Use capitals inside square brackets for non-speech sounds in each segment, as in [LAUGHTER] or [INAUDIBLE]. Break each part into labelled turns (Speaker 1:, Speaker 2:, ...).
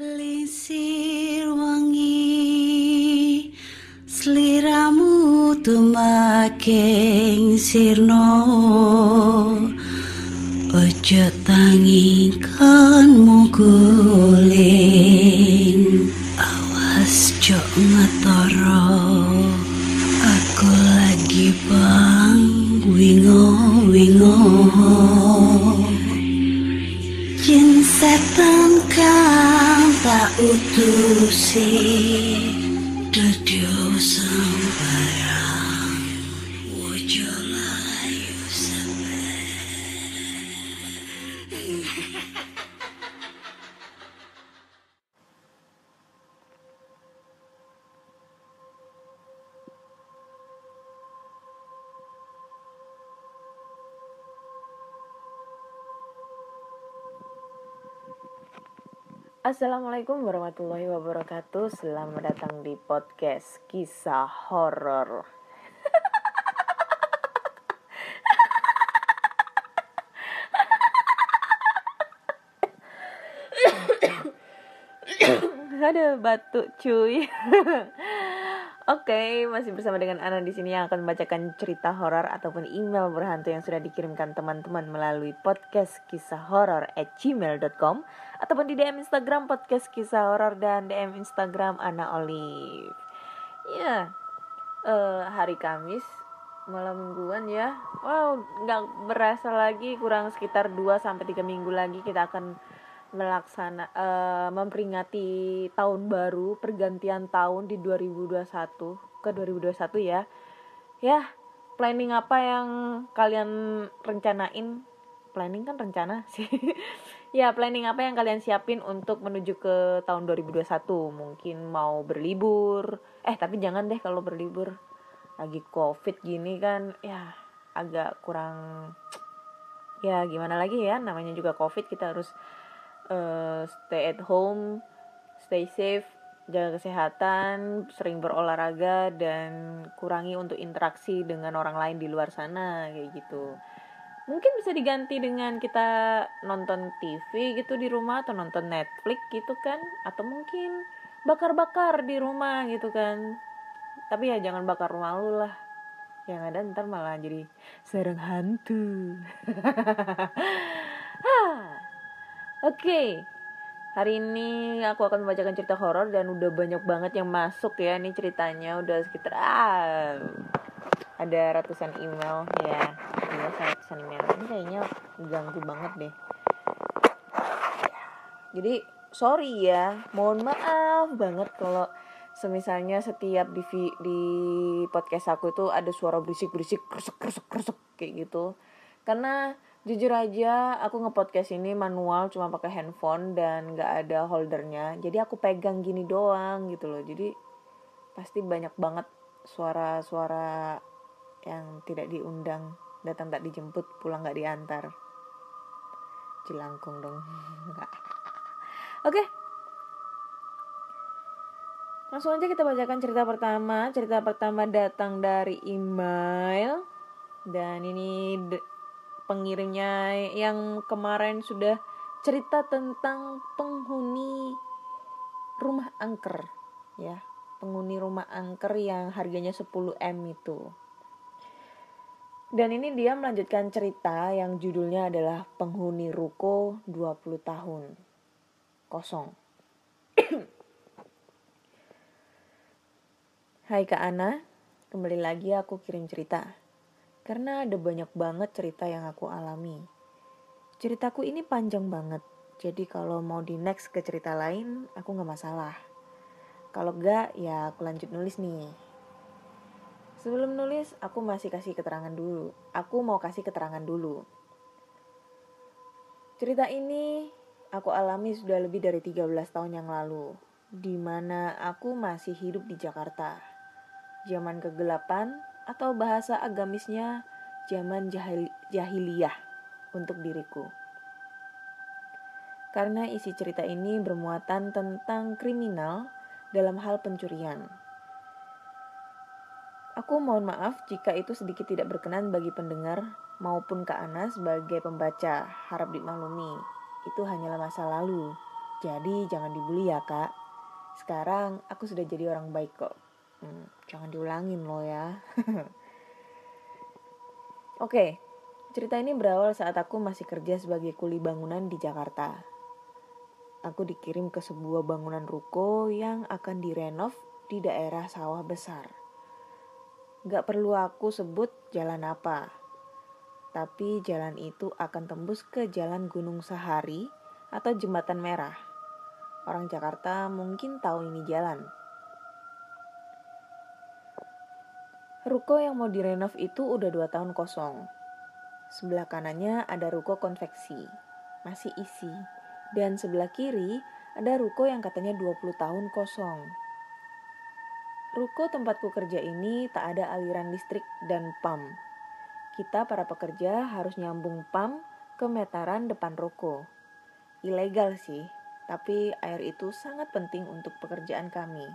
Speaker 1: Lisir wangi Seliramu tumaking sirno. Ojo tangi kan mukulin Awas jok ngetoro. Aku lagi bang wingo wingo kang
Speaker 2: Assalamualaikum warahmatullahi wabarakatuh. Selamat datang di podcast kisah horor. Ada batuk cuy. Oke, masih bersama dengan Ana di sini yang akan membacakan cerita horor ataupun email berhantu yang sudah dikirimkan teman-teman melalui podcast kisah horor at gmail.com ataupun di DM Instagram podcast kisah horor dan DM Instagram Ana Olive. Ya, eh, hari Kamis malam mingguan ya. Wow, nggak berasa lagi kurang sekitar 2 sampai 3 minggu lagi kita akan melaksana eh, memperingati tahun baru pergantian tahun di 2021 ke 2021 ya. Ya, planning apa yang kalian rencanain? Planning kan rencana sih. [LAUGHS] ya, planning apa yang kalian siapin untuk menuju ke tahun 2021? Mungkin mau berlibur. Eh, tapi jangan deh kalau berlibur. Lagi Covid gini kan ya agak kurang ya gimana lagi ya namanya juga Covid kita harus uh, stay at home, stay safe, jaga kesehatan, sering berolahraga dan kurangi untuk interaksi dengan orang lain di luar sana kayak gitu. Mungkin bisa diganti dengan kita nonton TV gitu di rumah atau nonton Netflix gitu kan atau mungkin bakar-bakar di rumah gitu kan. Tapi ya jangan bakar rumah lu lah. Yang ada ntar malah jadi sarang hantu. [LAUGHS] Oke, hari ini aku akan membacakan cerita horor dan udah banyak banget yang masuk ya. Ini ceritanya udah sekitar ah, ada ratusan email ya. Iya, ratusan email. Ini kayaknya ganggu banget deh. Jadi sorry ya, mohon maaf banget kalau semisalnya setiap di di podcast aku itu ada suara berisik-berisik, kresek-kresek-kresek kayak gitu. Karena jujur aja aku ngepodcast ini manual cuma pakai handphone dan nggak ada holdernya. Jadi aku pegang gini doang gitu loh. Jadi pasti banyak banget suara-suara yang tidak diundang datang tak dijemput pulang nggak diantar. Cilangkung dong. [LAUGHS] Oke. Langsung aja kita bacakan cerita pertama. Cerita pertama datang dari email. Dan ini pengirimnya yang kemarin sudah cerita tentang penghuni rumah angker ya. Penghuni rumah angker yang harganya 10M itu. Dan ini dia melanjutkan cerita yang judulnya adalah penghuni ruko 20 tahun. Kosong. Hai Kak Ana, kembali lagi aku kirim cerita karena ada banyak banget cerita yang aku alami. Ceritaku ini panjang banget, jadi kalau mau di next ke cerita lain, aku gak masalah. Kalau enggak, ya aku lanjut nulis nih. Sebelum nulis, aku masih kasih keterangan dulu. Aku mau kasih keterangan dulu. Cerita ini aku alami sudah lebih dari 13 tahun yang lalu, di mana aku masih hidup di Jakarta. Zaman kegelapan atau bahasa agamisnya zaman jahil jahiliyah untuk diriku. Karena isi cerita ini bermuatan tentang kriminal dalam hal pencurian. Aku mohon maaf jika itu sedikit tidak berkenan bagi pendengar maupun Kak Ana sebagai pembaca, harap dimaklumi. Itu hanyalah masa lalu, Jadi jangan dibully ya kak. Sekarang aku sudah jadi orang baik kok. Hmm, jangan diulangin lo ya. [LAUGHS] Oke, cerita ini berawal saat aku masih kerja sebagai kuli bangunan di Jakarta. Aku dikirim ke sebuah bangunan ruko yang akan direnov di daerah sawah besar. Gak perlu aku sebut jalan apa, tapi jalan itu akan tembus ke jalan Gunung Sahari atau Jembatan Merah. Orang Jakarta mungkin tahu ini jalan. Ruko yang mau direnov itu udah dua tahun kosong. Sebelah kanannya ada ruko konveksi, masih isi. Dan sebelah kiri ada ruko yang katanya 20 tahun kosong. Ruko tempatku kerja ini tak ada aliran listrik dan pam. Kita para pekerja harus nyambung pam ke meteran depan ruko. Ilegal sih, tapi air itu sangat penting untuk pekerjaan kami.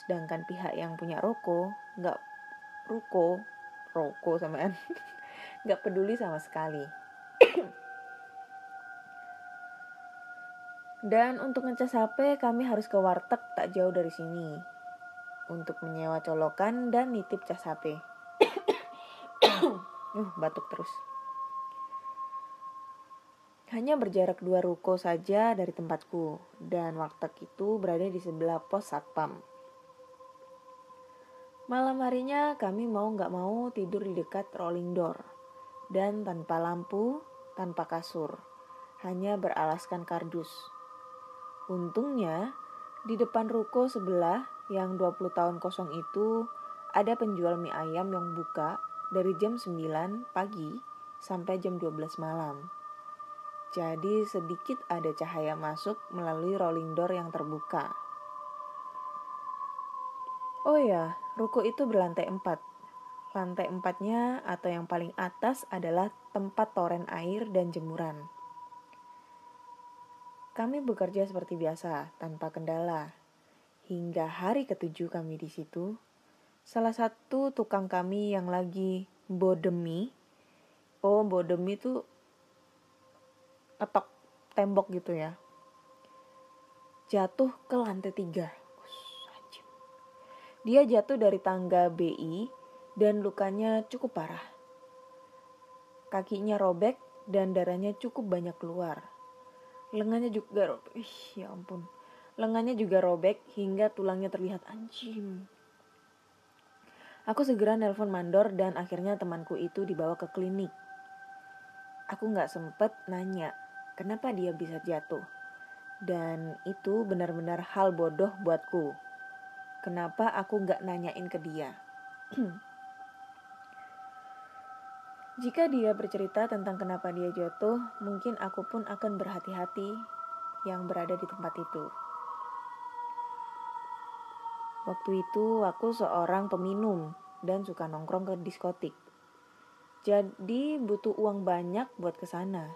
Speaker 2: Sedangkan pihak yang punya roko nggak ruko, roko sama [LAUGHS] nggak peduli sama sekali. [COUGHS] Dan untuk ngecas HP kami harus ke warteg tak jauh dari sini untuk menyewa colokan dan nitip cas HP. [COUGHS] [COUGHS] uh, batuk terus. Hanya berjarak dua ruko saja dari tempatku, dan warteg itu berada di sebelah pos satpam. Malam harinya kami mau nggak mau tidur di dekat rolling door, dan tanpa lampu, tanpa kasur, hanya beralaskan kardus. Untungnya, di depan ruko sebelah yang 20 tahun kosong itu, ada penjual mie ayam yang buka dari jam 9 pagi sampai jam 12 malam. Jadi sedikit ada cahaya masuk melalui rolling door yang terbuka. Oh ya, ruko itu berlantai empat. Lantai empatnya atau yang paling atas adalah tempat toren air dan jemuran. Kami bekerja seperti biasa, tanpa kendala. Hingga hari ketujuh kami di situ, salah satu tukang kami yang lagi bodemi, oh bodemi itu ketok tembok gitu ya jatuh ke lantai tiga dia jatuh dari tangga BI dan lukanya cukup parah kakinya robek dan darahnya cukup banyak keluar lengannya juga robek Ih, ya ampun lengannya juga robek hingga tulangnya terlihat anjing Aku segera nelpon mandor dan akhirnya temanku itu dibawa ke klinik. Aku nggak sempet nanya kenapa dia bisa jatuh. Dan itu benar-benar hal bodoh buatku. Kenapa aku gak nanyain ke dia? [CLEARS THROAT] Jika dia bercerita tentang kenapa dia jatuh, mungkin aku pun akan berhati-hati yang berada di tempat itu. Waktu itu aku seorang peminum dan suka nongkrong ke diskotik. Jadi butuh uang banyak buat ke sana.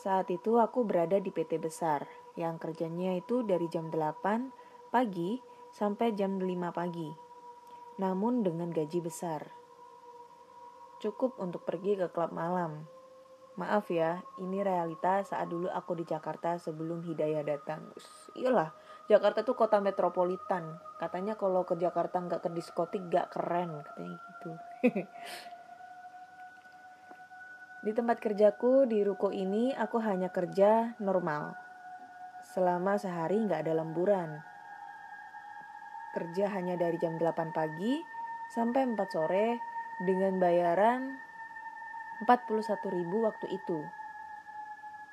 Speaker 2: Saat itu aku berada di PT besar yang kerjanya itu dari jam 8 pagi sampai jam 5 pagi. Namun dengan gaji besar. Cukup untuk pergi ke klub malam. Maaf ya, ini realita saat dulu aku di Jakarta sebelum Hidayah datang. Iyalah, Jakarta tuh kota metropolitan. Katanya kalau ke Jakarta nggak ke diskotik nggak keren, katanya gitu. [LAUGHS] Di tempat kerjaku di ruko ini aku hanya kerja normal. Selama sehari nggak ada lemburan. Kerja hanya dari jam 8 pagi sampai 4 sore dengan bayaran 41 ribu waktu itu.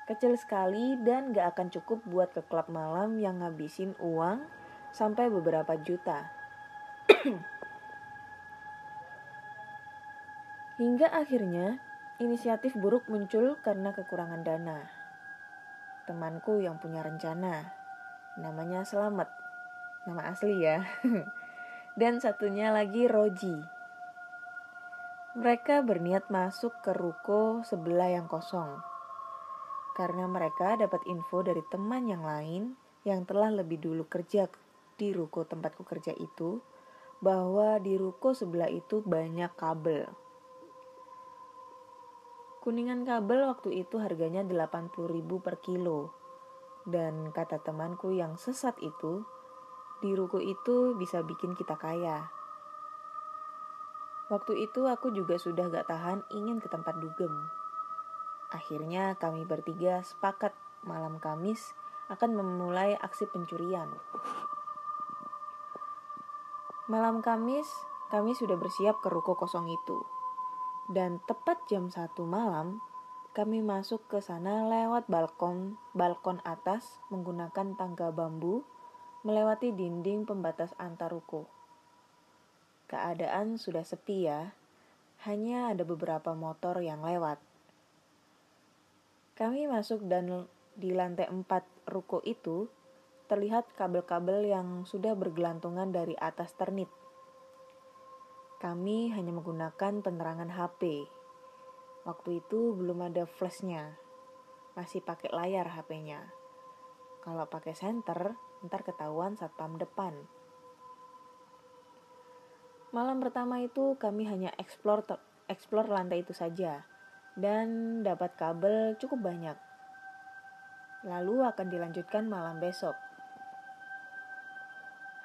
Speaker 2: Kecil sekali dan gak akan cukup buat ke klub malam yang ngabisin uang sampai beberapa juta. [CLEARS THROAT] Hingga akhirnya Inisiatif buruk muncul karena kekurangan dana. Temanku yang punya rencana, namanya Selamat, nama asli ya. [LAUGHS] Dan satunya lagi Roji. Mereka berniat masuk ke ruko sebelah yang kosong. Karena mereka dapat info dari teman yang lain yang telah lebih dulu kerja di ruko tempatku kerja itu, bahwa di ruko sebelah itu banyak kabel. Kuningan kabel waktu itu harganya 80.000 per kilo. Dan kata temanku yang sesat itu, di ruko itu bisa bikin kita kaya. Waktu itu aku juga sudah gak tahan ingin ke tempat dugem. Akhirnya kami bertiga sepakat malam Kamis akan memulai aksi pencurian. Malam Kamis, kami sudah bersiap ke ruko kosong itu. Dan tepat jam satu malam, kami masuk ke sana lewat balkon balkon atas menggunakan tangga bambu melewati dinding pembatas antar ruko. Keadaan sudah sepi ya, hanya ada beberapa motor yang lewat. Kami masuk dan di lantai empat ruko itu terlihat kabel-kabel yang sudah bergelantungan dari atas ternit. Kami hanya menggunakan penerangan HP. Waktu itu belum ada flashnya, masih pakai layar HP-nya. Kalau pakai senter, ntar ketahuan satpam depan. Malam pertama itu kami hanya explore explore lantai itu saja dan dapat kabel cukup banyak. Lalu akan dilanjutkan malam besok.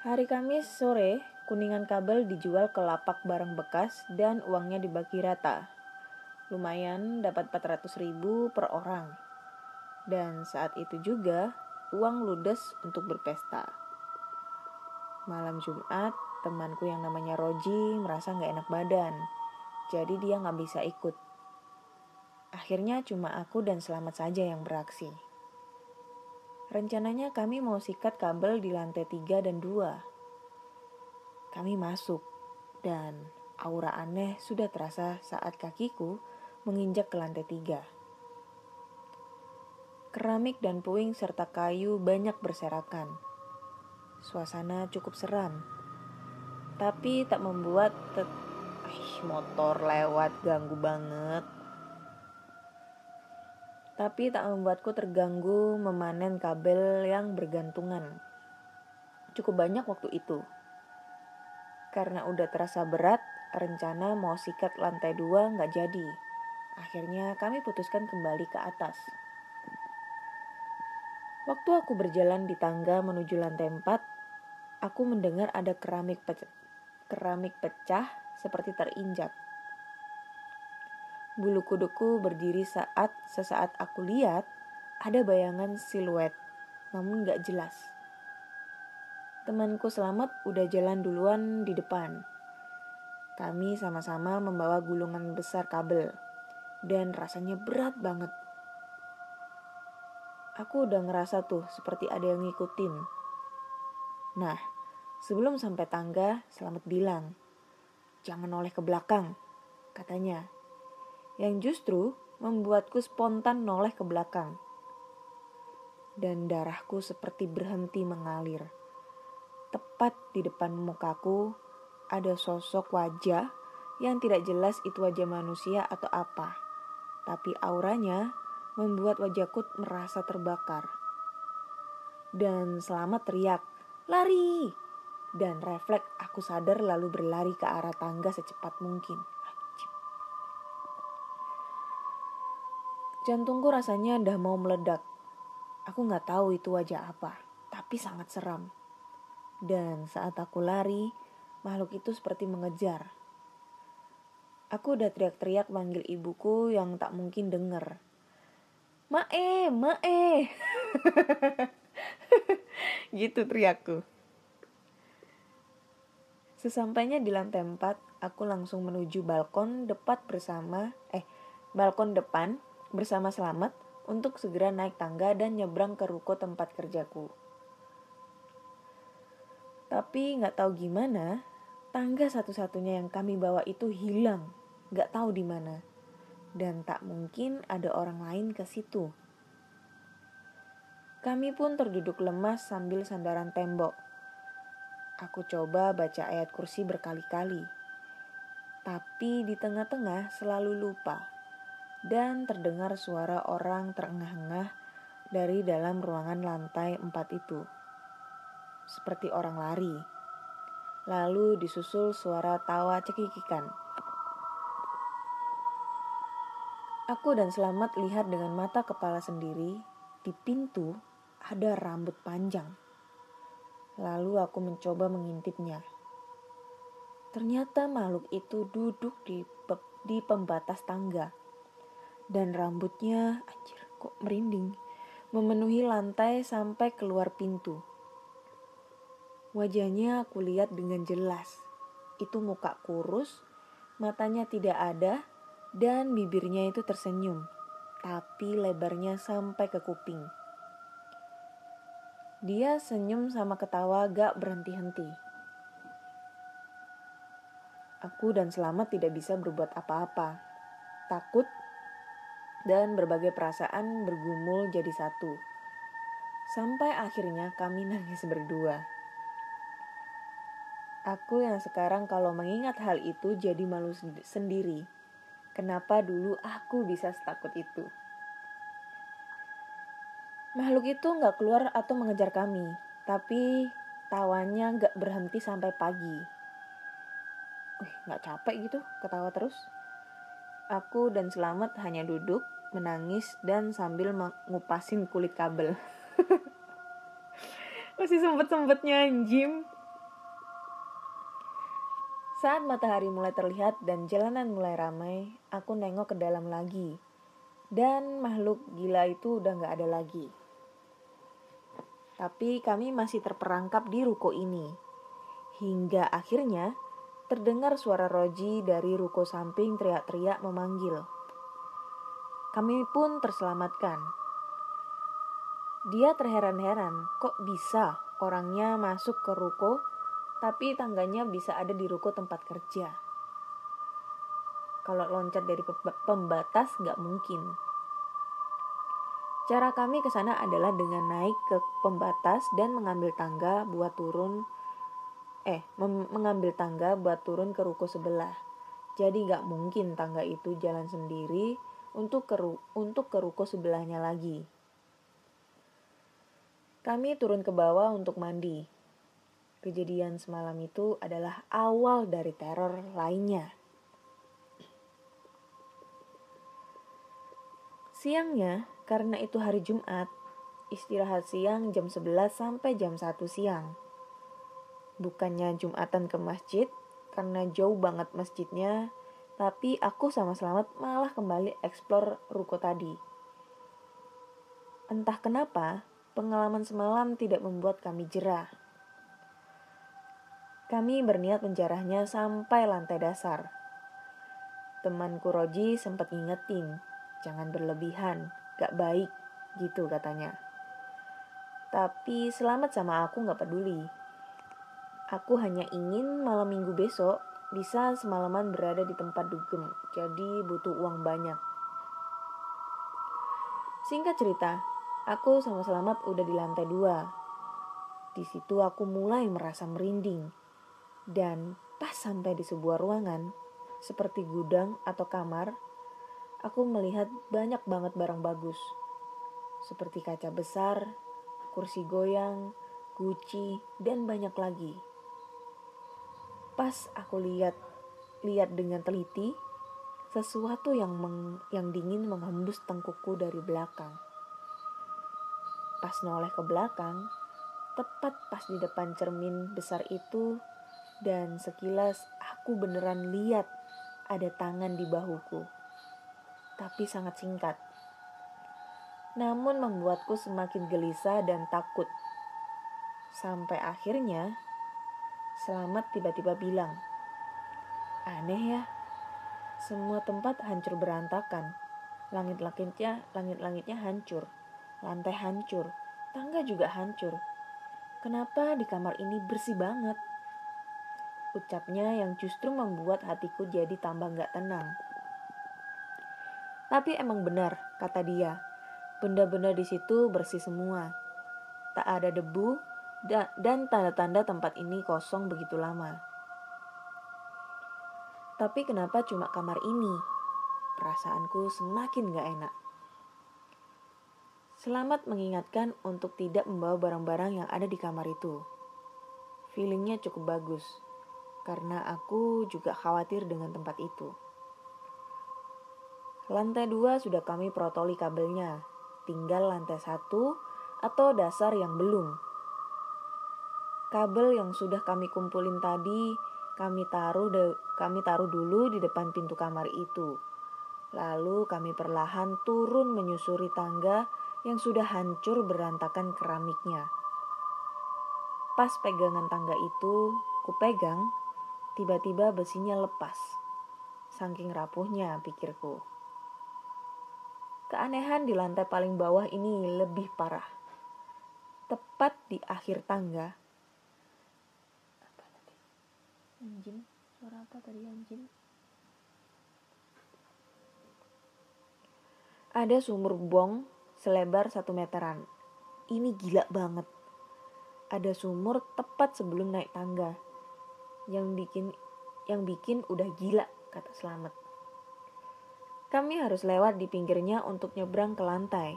Speaker 2: Hari Kamis sore, kuningan kabel dijual ke lapak barang bekas dan uangnya dibagi rata. Lumayan dapat 400 ribu per orang. Dan saat itu juga uang ludes untuk berpesta. Malam Jumat, temanku yang namanya Roji merasa nggak enak badan. Jadi dia nggak bisa ikut. Akhirnya cuma aku dan Selamat saja yang beraksi. Rencananya kami mau sikat kabel di lantai 3 dan 2. Kami masuk dan aura aneh sudah terasa saat kakiku menginjak ke lantai 3. Keramik dan puing serta kayu banyak berserakan. Suasana cukup seram. Tapi tak membuat tet motor lewat ganggu banget tapi tak membuatku terganggu memanen kabel yang bergantungan. Cukup banyak waktu itu. Karena udah terasa berat, rencana mau sikat lantai dua nggak jadi. Akhirnya kami putuskan kembali ke atas. Waktu aku berjalan di tangga menuju lantai empat, aku mendengar ada keramik pecah, keramik pecah seperti terinjak. Bulu kuduku berdiri saat sesaat aku lihat ada bayangan siluet, namun gak jelas. Temanku selamat udah jalan duluan di depan. Kami sama-sama membawa gulungan besar kabel, dan rasanya berat banget. Aku udah ngerasa tuh seperti ada yang ngikutin. Nah, sebelum sampai tangga, Selamat bilang, "Jangan oleh ke belakang," katanya yang justru membuatku spontan noleh ke belakang. Dan darahku seperti berhenti mengalir. Tepat di depan mukaku ada sosok wajah yang tidak jelas itu wajah manusia atau apa. Tapi auranya membuat wajahku merasa terbakar. Dan selamat teriak, lari! Dan refleks aku sadar lalu berlari ke arah tangga secepat mungkin. Jantungku rasanya udah mau meledak. Aku nggak tahu itu wajah apa, tapi sangat seram. Dan saat aku lari, makhluk itu seperti mengejar. Aku udah teriak-teriak manggil ibuku yang tak mungkin denger. Mae, mae. [LAUGHS] gitu teriakku. Sesampainya di lantai 4, aku langsung menuju balkon depan bersama eh balkon depan bersama Selamat untuk segera naik tangga dan nyebrang ke ruko tempat kerjaku. Tapi nggak tahu gimana, tangga satu-satunya yang kami bawa itu hilang, nggak tahu di mana. Dan tak mungkin ada orang lain ke situ. Kami pun terduduk lemas sambil sandaran tembok. Aku coba baca ayat kursi berkali-kali. Tapi di tengah-tengah selalu lupa dan terdengar suara orang terengah-engah dari dalam ruangan lantai empat itu. Seperti orang lari. Lalu disusul suara tawa cekikikan. Aku dan Selamat lihat dengan mata kepala sendiri di pintu ada rambut panjang. Lalu aku mencoba mengintipnya. Ternyata makhluk itu duduk di di pembatas tangga. Dan rambutnya, anjir, kok merinding, memenuhi lantai sampai keluar pintu. Wajahnya aku lihat dengan jelas. Itu muka kurus, matanya tidak ada, dan bibirnya itu tersenyum, tapi lebarnya sampai ke kuping. Dia senyum sama ketawa gak berhenti-henti. Aku dan Selamat tidak bisa berbuat apa-apa. Takut dan berbagai perasaan bergumul jadi satu. Sampai akhirnya kami [LAUGHS] nangis berdua. Aku yang sekarang kalau mengingat hal itu jadi malu sendiri. Kenapa dulu aku bisa setakut itu? Makhluk itu nggak keluar atau mengejar kami, tapi tawanya nggak berhenti sampai pagi. Wih, nggak capek gitu ketawa terus. Aku dan Selamat hanya duduk, menangis, dan sambil mengupasin kulit kabel. [LAUGHS] Masih sempet-sempetnya anjim. Saat matahari mulai terlihat dan jalanan mulai ramai, aku nengok ke dalam lagi. Dan makhluk gila itu udah gak ada lagi. Tapi kami masih terperangkap di ruko ini. Hingga akhirnya terdengar suara Roji dari ruko samping teriak-teriak memanggil. Kami pun terselamatkan. Dia terheran-heran, kok bisa orangnya masuk ke ruko, tapi tangganya bisa ada di ruko tempat kerja. Kalau loncat dari pembatas nggak mungkin. Cara kami ke sana adalah dengan naik ke pembatas dan mengambil tangga buat turun eh mengambil tangga buat turun ke ruko sebelah. Jadi gak mungkin tangga itu jalan sendiri untuk ke, untuk ke ruko sebelahnya lagi. Kami turun ke bawah untuk mandi. Kejadian semalam itu adalah awal dari teror lainnya. Siangnya, karena itu hari Jumat, istirahat siang jam 11 sampai jam 1 siang. Bukannya Jumatan ke masjid, karena jauh banget masjidnya, tapi aku sama Selamat malah kembali eksplor ruko tadi. Entah kenapa, pengalaman semalam tidak membuat kami jerah. Kami berniat menjarahnya sampai lantai dasar. Temanku Roji sempat ngingetin, jangan berlebihan, gak baik gitu katanya. Tapi selamat sama aku gak peduli. Aku hanya ingin malam minggu besok bisa semalaman berada di tempat dugem, jadi butuh uang banyak. Singkat cerita, aku sama Selamat udah di lantai dua. Di situ aku mulai merasa merinding. Dan pas sampai di sebuah ruangan, seperti gudang atau kamar, aku melihat banyak banget barang bagus. Seperti kaca besar, kursi goyang, guci, dan banyak lagi. Pas aku lihat lihat dengan teliti, sesuatu yang meng, yang dingin menghembus tengkukku dari belakang. Pas noleh ke belakang, tepat pas di depan cermin besar itu, dan sekilas aku beneran lihat ada tangan di bahuku tapi sangat singkat. Namun membuatku semakin gelisah dan takut. Sampai akhirnya, Selamat tiba-tiba bilang, Aneh ya, semua tempat hancur berantakan. Langit-langitnya, langit-langitnya hancur, lantai hancur, tangga juga hancur. Kenapa di kamar ini bersih banget? Ucapnya yang justru membuat hatiku jadi tambah gak tenang. Tapi emang benar, kata dia. Benda-benda di situ bersih semua. Tak ada debu dan tanda-tanda tempat ini kosong begitu lama. Tapi kenapa cuma kamar ini? Perasaanku semakin gak enak. Selamat mengingatkan untuk tidak membawa barang-barang yang ada di kamar itu. Feelingnya cukup bagus, karena aku juga khawatir dengan tempat itu. Lantai dua sudah kami protoli kabelnya. Tinggal lantai satu atau dasar yang belum. Kabel yang sudah kami kumpulin tadi kami taruh de- kami taruh dulu di depan pintu kamar itu. Lalu kami perlahan turun menyusuri tangga yang sudah hancur berantakan keramiknya. Pas pegangan tangga itu, kupegang, tiba-tiba besinya lepas. Saking rapuhnya, pikirku. Keanehan di lantai paling bawah ini lebih parah. Tepat di akhir tangga. Apa tadi? Anjing? Suara apa tadi anjing? Ada sumur bong selebar satu meteran. Ini gila banget. Ada sumur tepat sebelum naik tangga. Yang bikin yang bikin udah gila, kata Selamat. Kami harus lewat di pinggirnya untuk nyebrang ke lantai.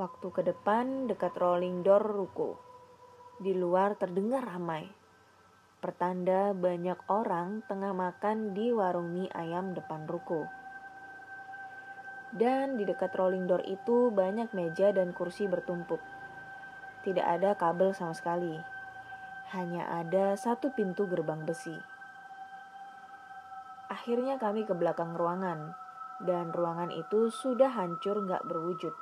Speaker 2: Waktu ke depan dekat rolling door ruko. Di luar terdengar ramai. Pertanda banyak orang tengah makan di warung mie ayam depan ruko. Dan di dekat rolling door itu banyak meja dan kursi bertumpuk. Tidak ada kabel sama sekali. Hanya ada satu pintu gerbang besi. Akhirnya kami ke belakang ruangan. Dan ruangan itu sudah hancur gak berwujud.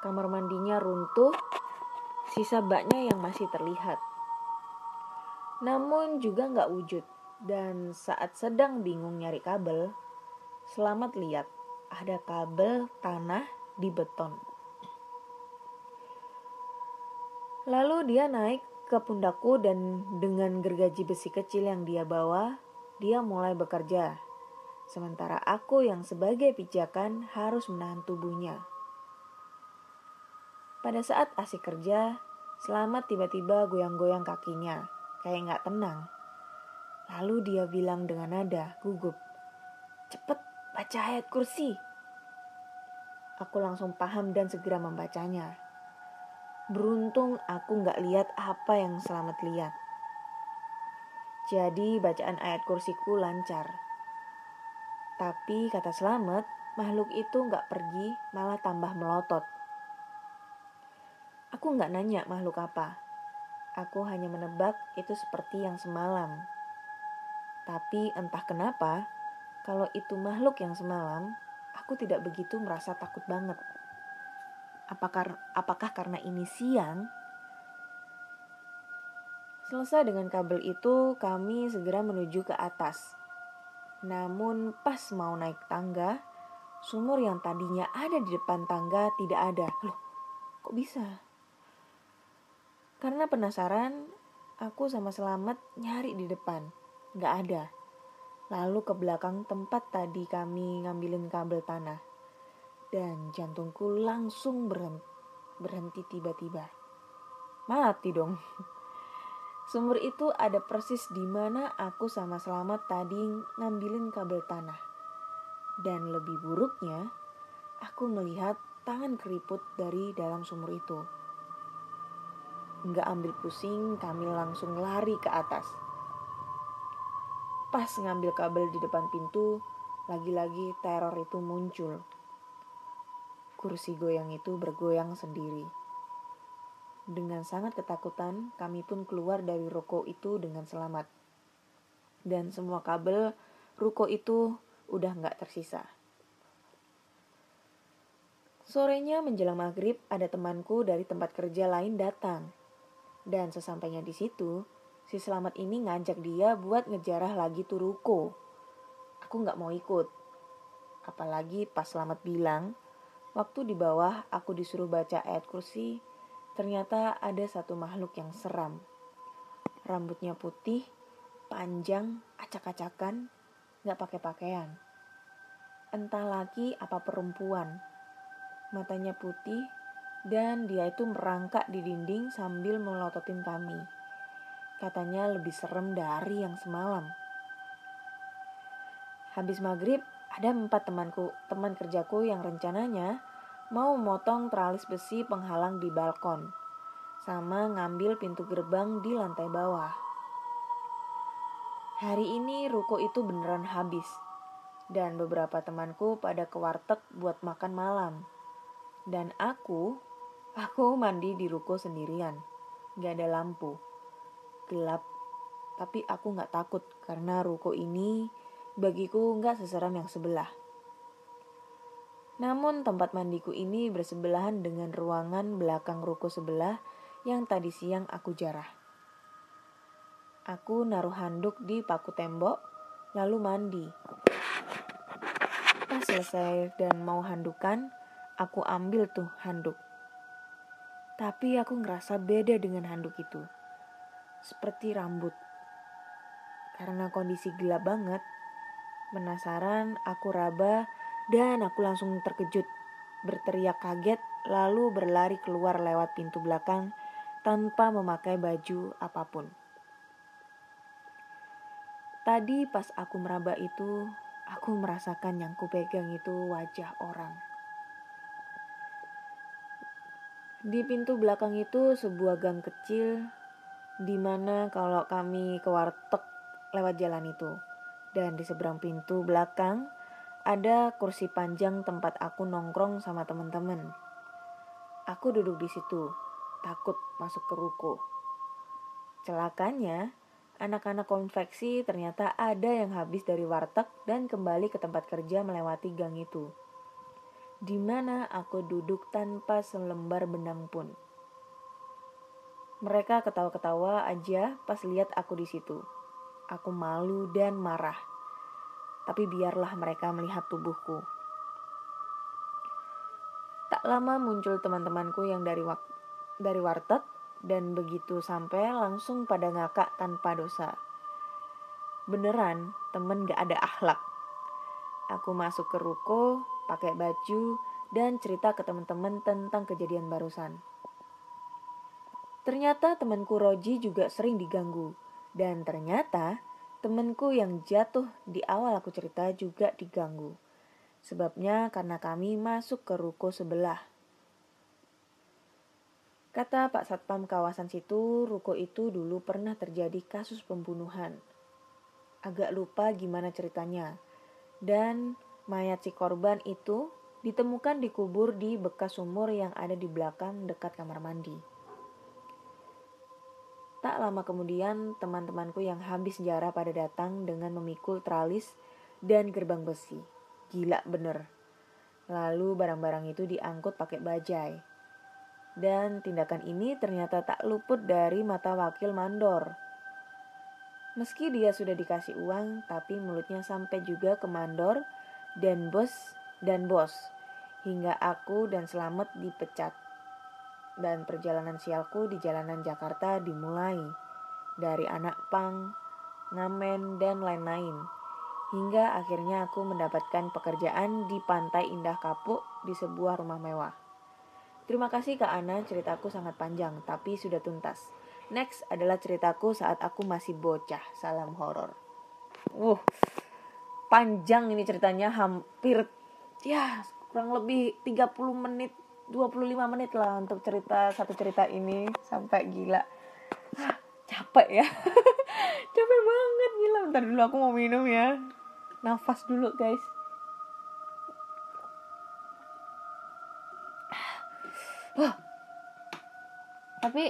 Speaker 2: Kamar mandinya runtuh, sisa baknya yang masih terlihat. Namun juga gak wujud. Dan saat sedang bingung nyari kabel, Selamat lihat ada kabel tanah di beton. Lalu dia naik ke pundakku dan dengan gergaji besi kecil yang dia bawa, dia mulai bekerja. Sementara aku yang sebagai pijakan harus menahan tubuhnya. Pada saat asik kerja, Selamat tiba-tiba goyang-goyang kakinya, kayak nggak tenang. Lalu dia bilang dengan nada gugup, Cepet baca ayat kursi. Aku langsung paham dan segera membacanya. Beruntung aku nggak lihat apa yang selamat lihat. Jadi bacaan ayat kursiku lancar. Tapi kata selamat, makhluk itu nggak pergi, malah tambah melotot. Aku nggak nanya makhluk apa. Aku hanya menebak itu seperti yang semalam. Tapi entah kenapa, kalau itu makhluk yang semalam, aku tidak begitu merasa takut banget. Apakah, apakah karena ini siang? Selesai dengan kabel itu, kami segera menuju ke atas. Namun pas mau naik tangga, sumur yang tadinya ada di depan tangga tidak ada. Loh, kok bisa? Karena penasaran, aku sama Selamat nyari di depan. Nggak ada. Lalu ke belakang tempat tadi kami ngambilin kabel tanah. Dan jantungku langsung berhenti, tiba-tiba. Mati dong. [LAUGHS] Sumur itu ada persis di mana aku sama Selamat tadi ngambilin kabel tanah. Dan lebih buruknya, aku melihat tangan keriput dari dalam sumur itu. Nggak ambil pusing, kami langsung lari ke atas. Pas ngambil kabel di depan pintu, lagi-lagi teror itu muncul. Kursi goyang itu bergoyang sendiri. Dengan sangat ketakutan, kami pun keluar dari ruko itu dengan selamat. Dan semua kabel ruko itu udah nggak tersisa. Sorenya menjelang maghrib, ada temanku dari tempat kerja lain datang. Dan sesampainya di situ, si selamat ini ngajak dia buat ngejarah lagi tuh ruko. Aku nggak mau ikut. Apalagi pas selamat bilang, waktu di bawah aku disuruh baca ayat kursi, ternyata ada satu makhluk yang seram. Rambutnya putih, panjang, acak-acakan, nggak pakai pakaian. Entah laki apa perempuan. Matanya putih, dan dia itu merangkak di dinding sambil melototin kami. Katanya lebih serem dari yang semalam. Habis maghrib, ada empat temanku, teman kerjaku yang rencananya mau motong teralis besi penghalang di balkon, sama ngambil pintu gerbang di lantai bawah. Hari ini ruko itu beneran habis, dan beberapa temanku pada ke warteg buat makan malam. Dan aku Aku mandi di ruko sendirian, gak ada lampu, gelap. Tapi aku gak takut karena ruko ini bagiku gak seseram yang sebelah. Namun tempat mandiku ini bersebelahan dengan ruangan belakang ruko sebelah yang tadi siang aku jarah. Aku naruh handuk di paku tembok, lalu mandi. Pas selesai dan mau handukan, aku ambil tuh handuk. Tapi aku ngerasa beda dengan handuk itu. Seperti rambut. Karena kondisi gelap banget, penasaran aku raba dan aku langsung terkejut, berteriak kaget, lalu berlari keluar lewat pintu belakang tanpa memakai baju apa pun. Tadi pas aku meraba itu, aku merasakan yang kupegang itu wajah orang. Di pintu belakang itu sebuah gang kecil di mana kalau kami ke warteg lewat jalan itu. Dan di seberang pintu belakang ada kursi panjang tempat aku nongkrong sama teman-teman. Aku duduk di situ, takut masuk ke ruko. Celakanya, anak-anak konveksi ternyata ada yang habis dari warteg dan kembali ke tempat kerja melewati gang itu. Di mana aku duduk tanpa selembar benang pun. Mereka ketawa-ketawa aja pas lihat aku di situ. Aku malu dan marah tapi biarlah mereka melihat tubuhku. Tak lama muncul teman-temanku yang dari wak dari warteg dan begitu sampai langsung pada ngakak tanpa dosa. Beneran, temen gak ada akhlak. Aku masuk ke ruko, pakai baju, dan cerita ke teman-teman tentang kejadian barusan. Ternyata temanku Roji juga sering diganggu. Dan ternyata Temenku yang jatuh di awal aku cerita juga diganggu. Sebabnya karena kami masuk ke ruko sebelah. Kata Pak Satpam kawasan situ, ruko itu dulu pernah terjadi kasus pembunuhan. Agak lupa gimana ceritanya. Dan mayat si korban itu ditemukan dikubur di bekas sumur yang ada di belakang dekat kamar mandi. Tak lama kemudian, teman-temanku yang habis sejarah pada datang dengan memikul tralis dan gerbang besi. Gila bener. Lalu barang-barang itu diangkut pakai bajai. Dan tindakan ini ternyata tak luput dari mata wakil mandor. Meski dia sudah dikasih uang, tapi mulutnya sampai juga ke mandor dan bos dan bos. Hingga aku dan Selamat dipecat dan perjalanan sialku di jalanan Jakarta dimulai dari anak pang, ngamen, dan lain-lain. Hingga akhirnya aku mendapatkan pekerjaan di Pantai Indah Kapuk di sebuah rumah mewah. Terima kasih Kak Ana, ceritaku sangat panjang tapi sudah tuntas. Next adalah ceritaku saat aku masih bocah. Salam horor. Uh, panjang ini ceritanya hampir ya kurang lebih 30 menit 25 menit lah untuk cerita satu cerita ini. Sampai gila. Ah, capek ya. [LAUGHS] Capek banget gila. Bentar dulu aku mau minum ya. Nafas dulu guys. Tapi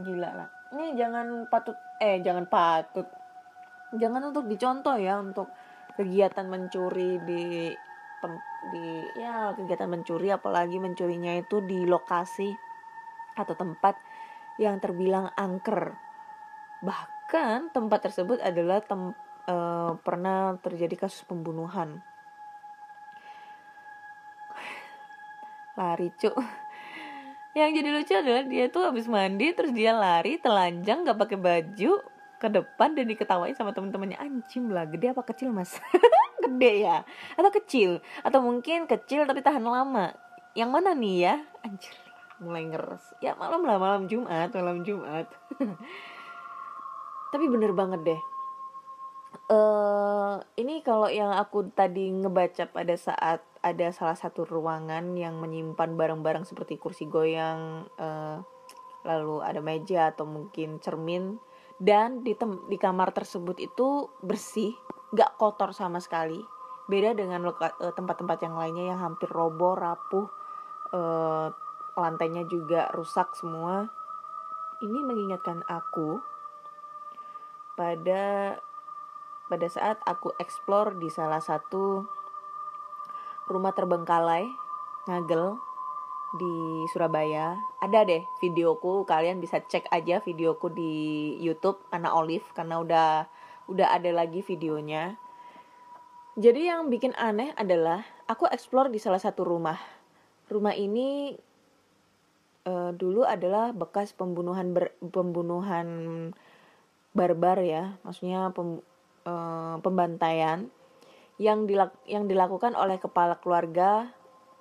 Speaker 2: gila lah. Ini jangan patut eh jangan patut. Jangan untuk dicontoh ya untuk kegiatan mencuri di di ya kegiatan mencuri apalagi mencurinya itu di lokasi atau tempat yang terbilang angker. Bahkan tempat tersebut adalah tem, e, pernah terjadi kasus pembunuhan. Lari cuk. Yang jadi lucu adalah dia tuh habis mandi terus dia lari telanjang gak pakai baju ke depan dan diketawain sama temen-temennya anjing lah gede apa kecil mas [LAUGHS] gede ya. Atau kecil. Atau mungkin kecil tapi tahan lama. Yang mana nih ya? Anjir mulai ngeres. Ya malam lah malam Jumat malam Jumat. [LAUGHS] Tapi bener banget deh. Uh, ini kalau yang aku tadi ngebaca pada saat ada salah satu ruangan yang menyimpan barang-barang seperti kursi goyang uh, lalu ada meja atau mungkin cermin. Dan di di kamar tersebut itu bersih gak kotor sama sekali. Beda dengan eh, tempat-tempat yang lainnya yang hampir roboh rapuh uh, lantainya juga rusak semua. Ini mengingatkan aku pada pada saat aku explore di salah satu rumah terbengkalai ngagel di Surabaya. Ada deh videoku kalian bisa cek aja videoku di YouTube Ana Olive karena udah udah ada lagi videonya. Jadi yang bikin aneh adalah aku explore di salah satu rumah. Rumah ini uh, dulu adalah bekas pembunuhan ber, pembunuhan barbar ya. Maksudnya pem, uh, pembantaian yang dilak, yang dilakukan oleh kepala keluarga.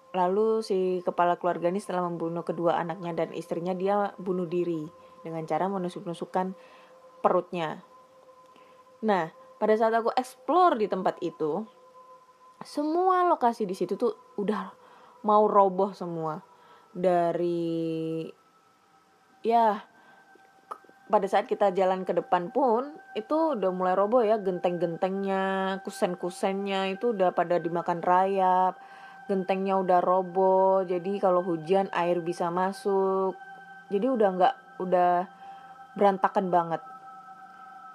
Speaker 2: Lalu si kepala keluarga ini setelah membunuh kedua anaknya dan istrinya dia bunuh diri dengan cara menusuk-nusukkan perutnya. Nah, pada saat aku explore di tempat itu, semua lokasi di situ tuh udah mau roboh semua. Dari ya pada saat kita jalan ke depan pun itu udah mulai roboh ya. Genteng-gentengnya, kusen-kusennya itu udah pada dimakan rayap. Gentengnya udah roboh jadi kalau hujan air bisa masuk. Jadi udah nggak udah berantakan banget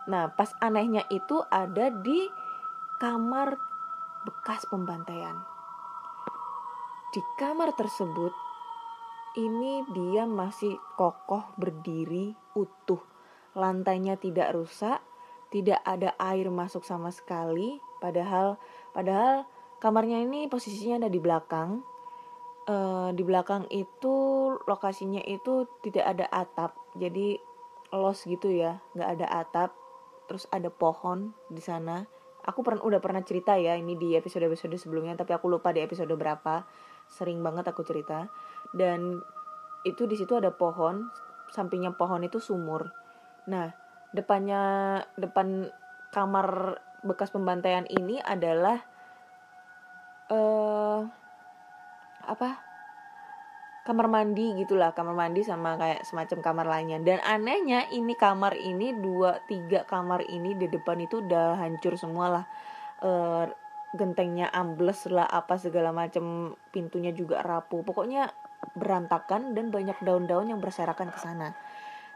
Speaker 2: nah pas anehnya itu ada di kamar bekas pembantaian. Di kamar tersebut ini dia masih kokoh berdiri utuh. Lantainya tidak rusak tidak ada air masuk sama sekali. Padahal padahal kamarnya ini posisinya ada di belakang. Uh, di belakang itu lokasinya itu tidak ada atap. Jadi los gitu ya nggak ada atap terus ada pohon di sana. Aku pernah udah pernah cerita ya ini di episode episode sebelumnya tapi aku lupa di episode berapa. Sering banget aku cerita. Dan itu di situ ada pohon sampingnya pohon itu sumur. Nah depannya depan kamar bekas pembantaian ini adalah uh, apa kamar mandi gitulah kamar mandi sama kayak semacam kamar lainnya. Dan anehnya ini kamar ini dua tiga kamar ini di depan itu udah hancur semua lah uh, gentengnya ambles lah apa segala macam pintunya juga rapuh. Pokoknya berantakan dan banyak daun-daun yang berserakan ke sana.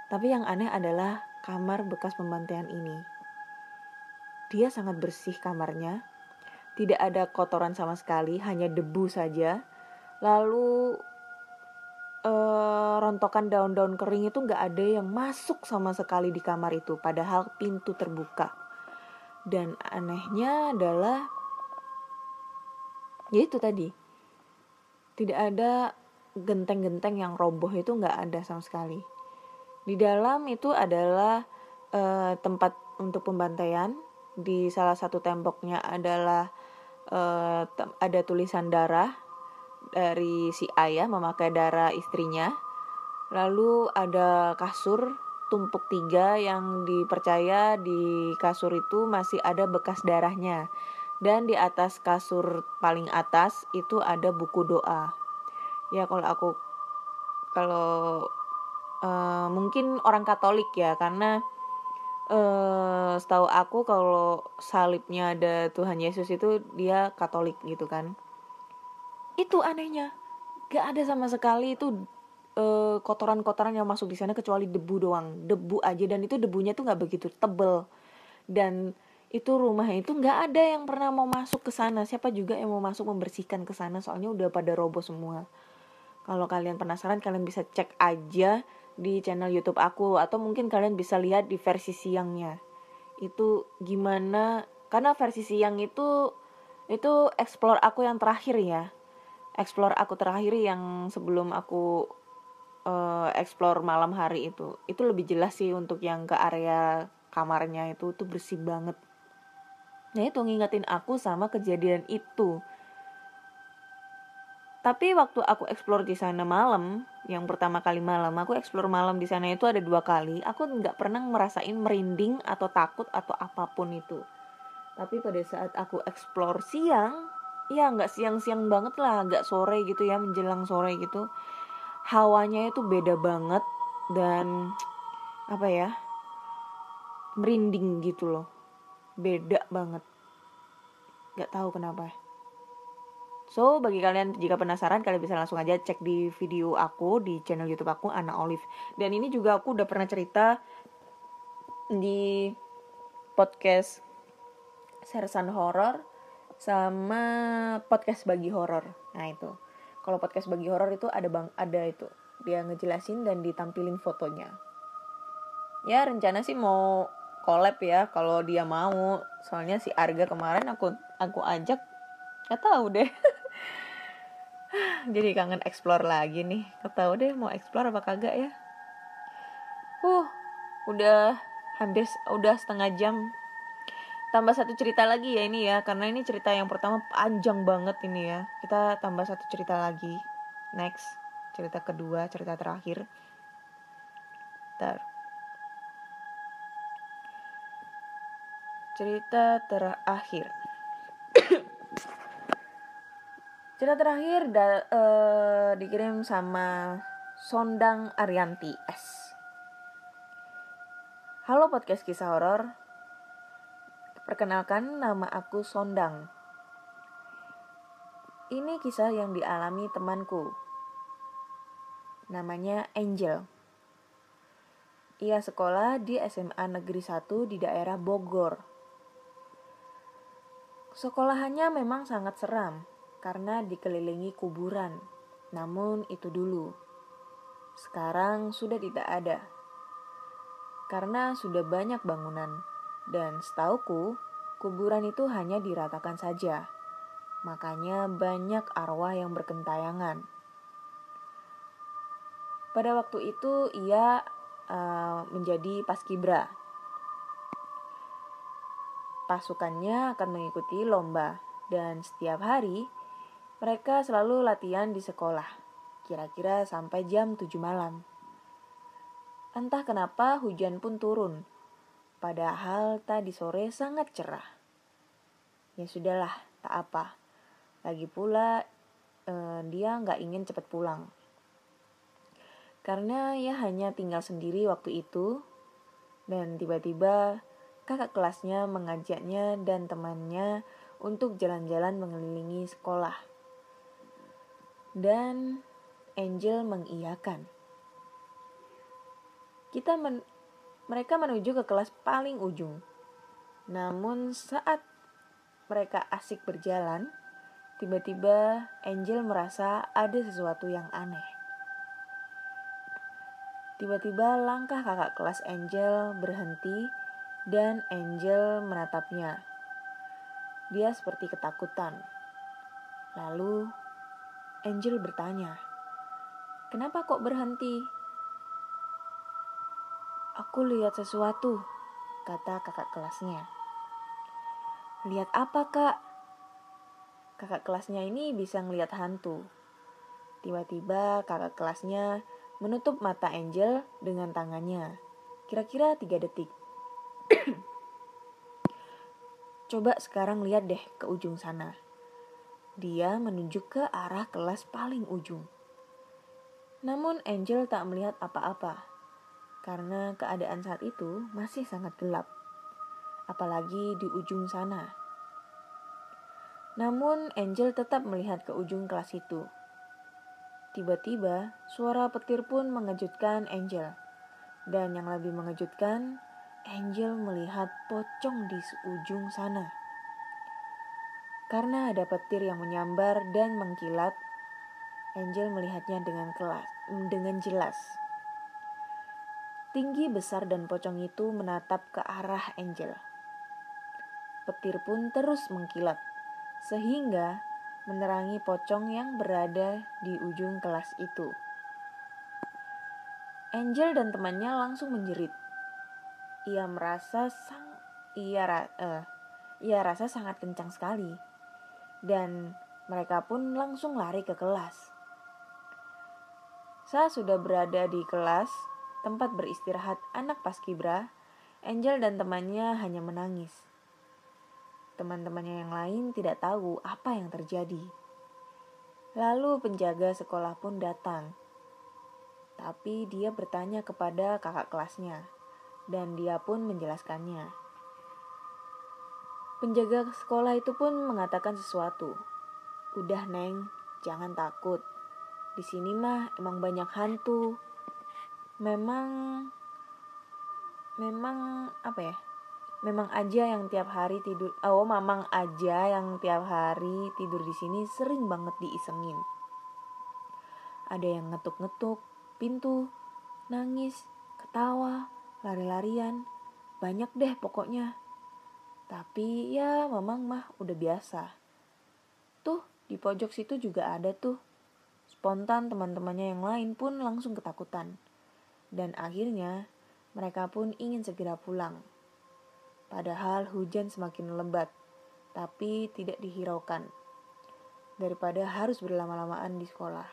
Speaker 2: Tapi yang aneh adalah kamar bekas pembantaian ini. Dia sangat bersih kamarnya tidak ada kotoran sama sekali, hanya debu saja. Lalu eh, rontokan daun-daun kering itu nggak ada yang masuk sama sekali di kamar itu, padahal pintu terbuka. Dan anehnya adalah, ya itu tadi, tidak ada genteng-genteng yang roboh itu nggak ada sama sekali. Di dalam itu adalah eh, tempat untuk pembantaian. Di salah satu temboknya adalah uh, ada tulisan darah dari si ayah memakai darah istrinya. Lalu ada kasur tumpuk tiga yang dipercaya di kasur itu masih ada bekas darahnya. Dan di atas kasur paling atas itu ada buku doa. Ya kalau aku kalau uh, mungkin orang Katolik ya karena uh, setahu aku kalau salibnya ada Tuhan Yesus itu dia Katolik gitu kan itu anehnya gak ada sama sekali itu uh, kotoran-kotoran yang masuk di sana kecuali debu doang debu aja dan itu debunya tuh nggak begitu tebel dan itu rumah itu nggak ada yang pernah mau masuk ke sana siapa juga yang mau masuk membersihkan ke sana soalnya udah pada roboh semua kalau kalian penasaran kalian bisa cek aja di channel YouTube aku atau mungkin kalian bisa lihat di versi siangnya. Itu gimana? Karena versi siang itu itu explore aku yang terakhir ya. Explore aku terakhir yang sebelum aku uh, explore malam hari itu. Itu lebih jelas sih untuk yang ke area kamarnya itu tuh bersih banget. Nah itu ngingetin aku sama kejadian itu tapi waktu aku explore di sana malam yang pertama kali malam aku explore malam di sana itu ada dua kali aku nggak pernah merasain merinding atau takut atau apa pun itu tapi pada saat aku explore siang ya nggak siang-siang banget lah nggak sore gitu ya menjelang sore gitu. Hawanya itu beda banget dan apa ya merinding gitu loh. Beda banget. Nggak tahu kenapa. So, bagi kalian jika penasaran, kalian bisa langsung aja cek di video aku di channel YouTube aku Ana Olive. Dan ini juga aku udah pernah cerita di podcast Sersan Horor sama podcast bagi horor. Nah, itu. Kalau podcast bagi horor itu ada bang ada itu. Dia ngejelasin dan ditampilin fotonya. Ya, rencana sih mau collab ya kalau dia mau. Soalnya si Arga kemarin aku aku ajak nggak tahu deh. [LAUGHS] jadi kangen explore lagi nih gak tahu deh mau explore apa kagak ya uh udah hampir udah setengah jam tambah satu cerita lagi ya ini ya karena ini cerita yang pertama panjang banget ini ya kita tambah satu cerita lagi next cerita kedua cerita terakhir Ntar. cerita terakhir [COUGHS] Cerita terakhir da, uh, dikirim sama Sondang Arianti S. Halo podcast kisah horor. Perkenalkan nama aku Sondang. Ini kisah yang dialami temanku. Namanya Angel. Ia sekolah di SMA Negeri 1 di daerah Bogor. Sekolahannya memang sangat seram karena dikelilingi kuburan. Namun itu dulu. Sekarang sudah tidak ada. Karena sudah banyak bangunan. Dan setauku, kuburan itu hanya diratakan saja. Makanya banyak arwah yang berkentayangan. Pada waktu itu ia uh, menjadi paskibra. Pasukannya akan mengikuti lomba dan setiap hari mereka selalu latihan di sekolah, kira-kira sampai jam 7 malam. Entah kenapa hujan pun turun, padahal tadi sore sangat cerah. Ya sudahlah, tak apa. Lagi pula eh, dia nggak ingin cepat pulang. Karena ia hanya tinggal sendiri waktu itu, dan tiba-tiba kakak kelasnya mengajaknya dan temannya untuk jalan-jalan mengelilingi sekolah dan Angel mengiyakan. Kita men mereka menuju ke kelas paling ujung. Namun saat mereka asik berjalan, tiba-tiba Angel merasa ada sesuatu yang aneh. Tiba-tiba langkah kakak kelas Angel berhenti dan Angel menatapnya. Dia seperti ketakutan. Lalu Angel bertanya, "Kenapa kok berhenti?" "Aku lihat sesuatu," kata kakak kelasnya. "Lihat apa, Kak?" Kakak kelasnya ini bisa ngelihat hantu. Tiba-tiba kakak kelasnya menutup mata Angel dengan tangannya. Kira-kira tiga detik. [CLEARS THROAT] Coba sekarang lihat deh ke ujung sana. Dia menunjuk ke arah kelas paling ujung. Namun Angel tak melihat apa-apa karena keadaan saat itu masih sangat gelap, apalagi di ujung sana. Namun Angel tetap melihat ke ujung kelas itu. Tiba-tiba suara petir pun mengejutkan Angel. Dan yang lebih mengejutkan, Angel melihat pocong di ujung sana. Karena ada petir yang menyambar dan mengkilat, Angel melihatnya dengan kelas, dengan jelas. Tinggi besar dan pocong itu menatap ke arah Angel. Petir pun terus mengkilat, sehingga menerangi pocong yang berada di ujung kelas itu. Angel dan temannya langsung menjerit. Ia merasa sang ia uh, ia rasa sangat kencang sekali dan mereka pun langsung lari ke kelas. Saat sudah berada di kelas, tempat beristirahat anak paskibra, Angel dan temannya hanya menangis. Teman-temannya yang lain tidak tahu apa yang terjadi. Lalu penjaga sekolah pun datang. Tapi dia bertanya kepada kakak kelasnya, dan dia pun menjelaskannya. Penjaga sekolah itu pun mengatakan sesuatu. Udah neng, jangan takut. Di sini mah emang banyak hantu. Memang, memang apa ya? Memang aja yang tiap hari tidur. Oh, mamang aja yang tiap hari tidur di sini sering banget diisengin. Ada yang ngetuk-ngetuk pintu, nangis, ketawa, lari-larian. Banyak deh pokoknya. Tapi ya memang mah udah biasa. Tuh di pojok situ juga ada tuh. Spontan teman-temannya yang lain pun langsung ketakutan. Dan akhirnya mereka pun ingin segera pulang. Padahal hujan semakin lebat, tapi tidak dihiraukan. Daripada harus berlama-lamaan di sekolah.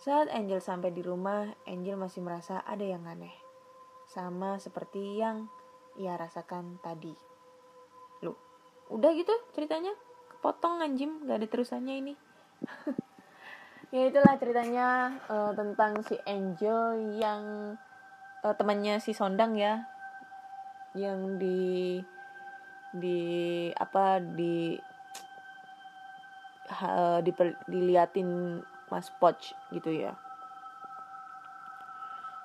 Speaker 2: Saat Angel sampai di rumah, Angel masih merasa ada yang aneh. Sama seperti yang ia rasakan tadi. Loh, udah gitu ceritanya? Kepotong anjim, gak ada terusannya ini. [LAUGHS] ya itulah ceritanya uh, tentang si Angel yang uh, temannya si Sondang ya. Yang di di apa di uh, di diliatin Mas Poch gitu ya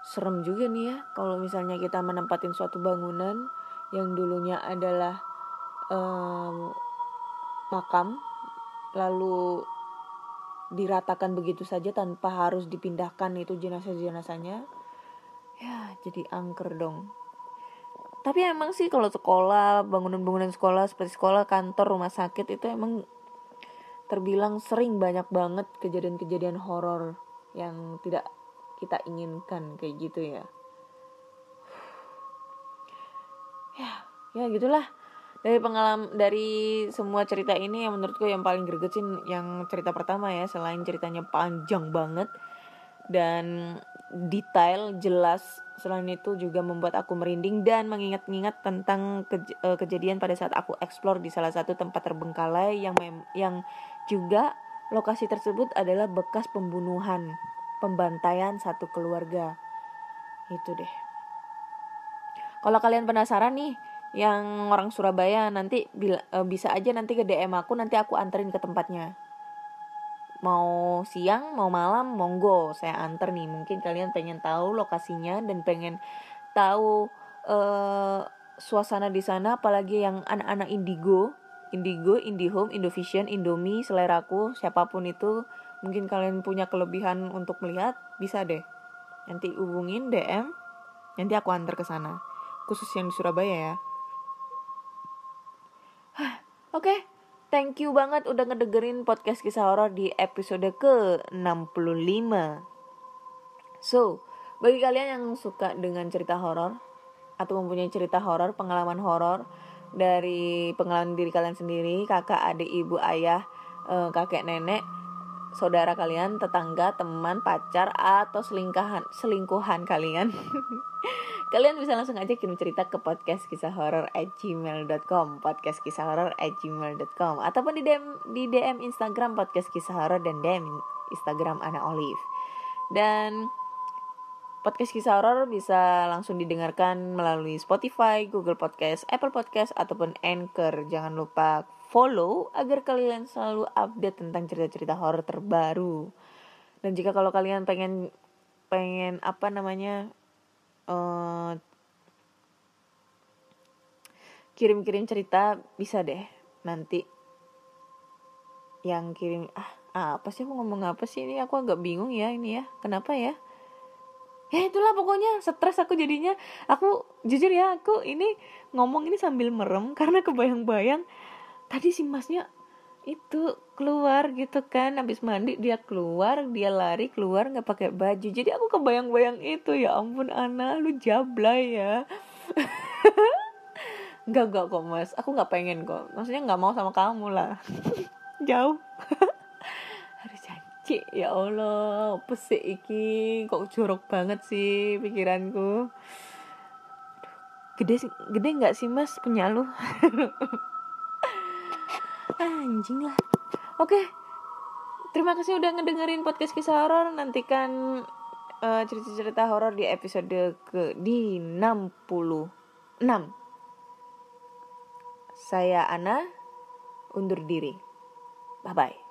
Speaker 2: serem juga nih ya kalau misalnya kita menempatin suatu bangunan yang dulunya adalah um, makam lalu diratakan begitu saja tanpa harus dipindahkan itu jenazah-jenazahnya ya jadi angker dong. Tapi emang sih kalau sekolah bangunan-bangunan sekolah seperti sekolah kantor rumah sakit itu emang terbilang sering banyak banget kejadian-kejadian horor yang tidak kita inginkan kayak gitu ya. Ya ya gitulah dari pengalaman dari semua cerita ini yang menurutku yang paling gregetin yang cerita pertama ya selain ceritanya panjang banget dan detail jelas selain itu juga membuat aku merinding dan mengingat-ingat tentang kej eh, kejadian pada saat aku explore di salah satu tempat terbengkalai yang yang juga lokasi tersebut adalah bekas pembunuhan pembantaian satu keluarga. Itu deh. Kalau kalian penasaran nih yang orang Surabaya nanti uh, bisa aja nanti ke DM aku nanti aku anterin ke tempatnya. Mau siang mau malam monggo. Saya anter nih mungkin kalian pengen tahu lokasinya dan pengen tahu uh, suasana di sana apalagi yang anak-anak indigo. Indigo indihome indovision indomie seleraku siapa pun itu mungkin kalian punya kelebihan untuk melihat bisa deh. Nanti hubungin DM nanti aku antar ke sana. Khusus yang di Surabaya ya Oke, okay, thank you banget udah ngedengerin podcast kisah horor di episode ke-65. So, bagi kalian yang suka dengan cerita horor atau mempunyai cerita horor, pengalaman horor dari pengalaman diri kalian sendiri, kakak, adik, ibu, ayah, eh, kakek, nenek, saudara kalian, tetangga, teman, pacar atau selingkuhan selingkuhan kalian [LAUGHS] kalian bisa langsung aja kirim cerita ke podcast kisah horor at gmail.com podcast kisah horor at gmail.com ataupun di DM, di DM Instagram podcast kisah horor dan DM Instagram Ana Olive. Dan podcast kisah horor bisa langsung didengarkan melalui Spotify, Google Podcast, Apple Podcast ataupun Anchor. Jangan lupa follow agar kalian selalu update tentang cerita-cerita horor terbaru. Dan jika kalau kalian pengen pengen apa namanya eh, kirim-kirim cerita bisa deh nanti. Yang kirim ah apa sih aku ngomong apa sih ini? Aku agak bingung ya ini ya. Kenapa ya? Ya itulah pokoknya stres aku jadinya. Aku jujur ya aku ini ngomong ini sambil merem karena kebayang-bayang. Tadi si masnya itu keluar gitu kan. Habis mandi dia keluar dia lari keluar nggak pakai baju. Jadi aku kebayang-bayang itu ya ampun Ana lu jablay ya. [LAUGHS] Nggak nggak kok mas. Aku nggak pengen kok. Maksudnya nggak mau sama kamu lah. [LAUGHS] Jauh. [LAUGHS] Harus janji ya Allah. Apa sih iki. Kok jorok banget sih pikiranku. Gede gede nggak sih mas punya lu anjing lah. Oke. Terima kasih udah ngedengerin podcast kisah horor. Nantikan uh, cerita-cerita horor di episode ke di 66 saya Ana undur diri. Bye bye.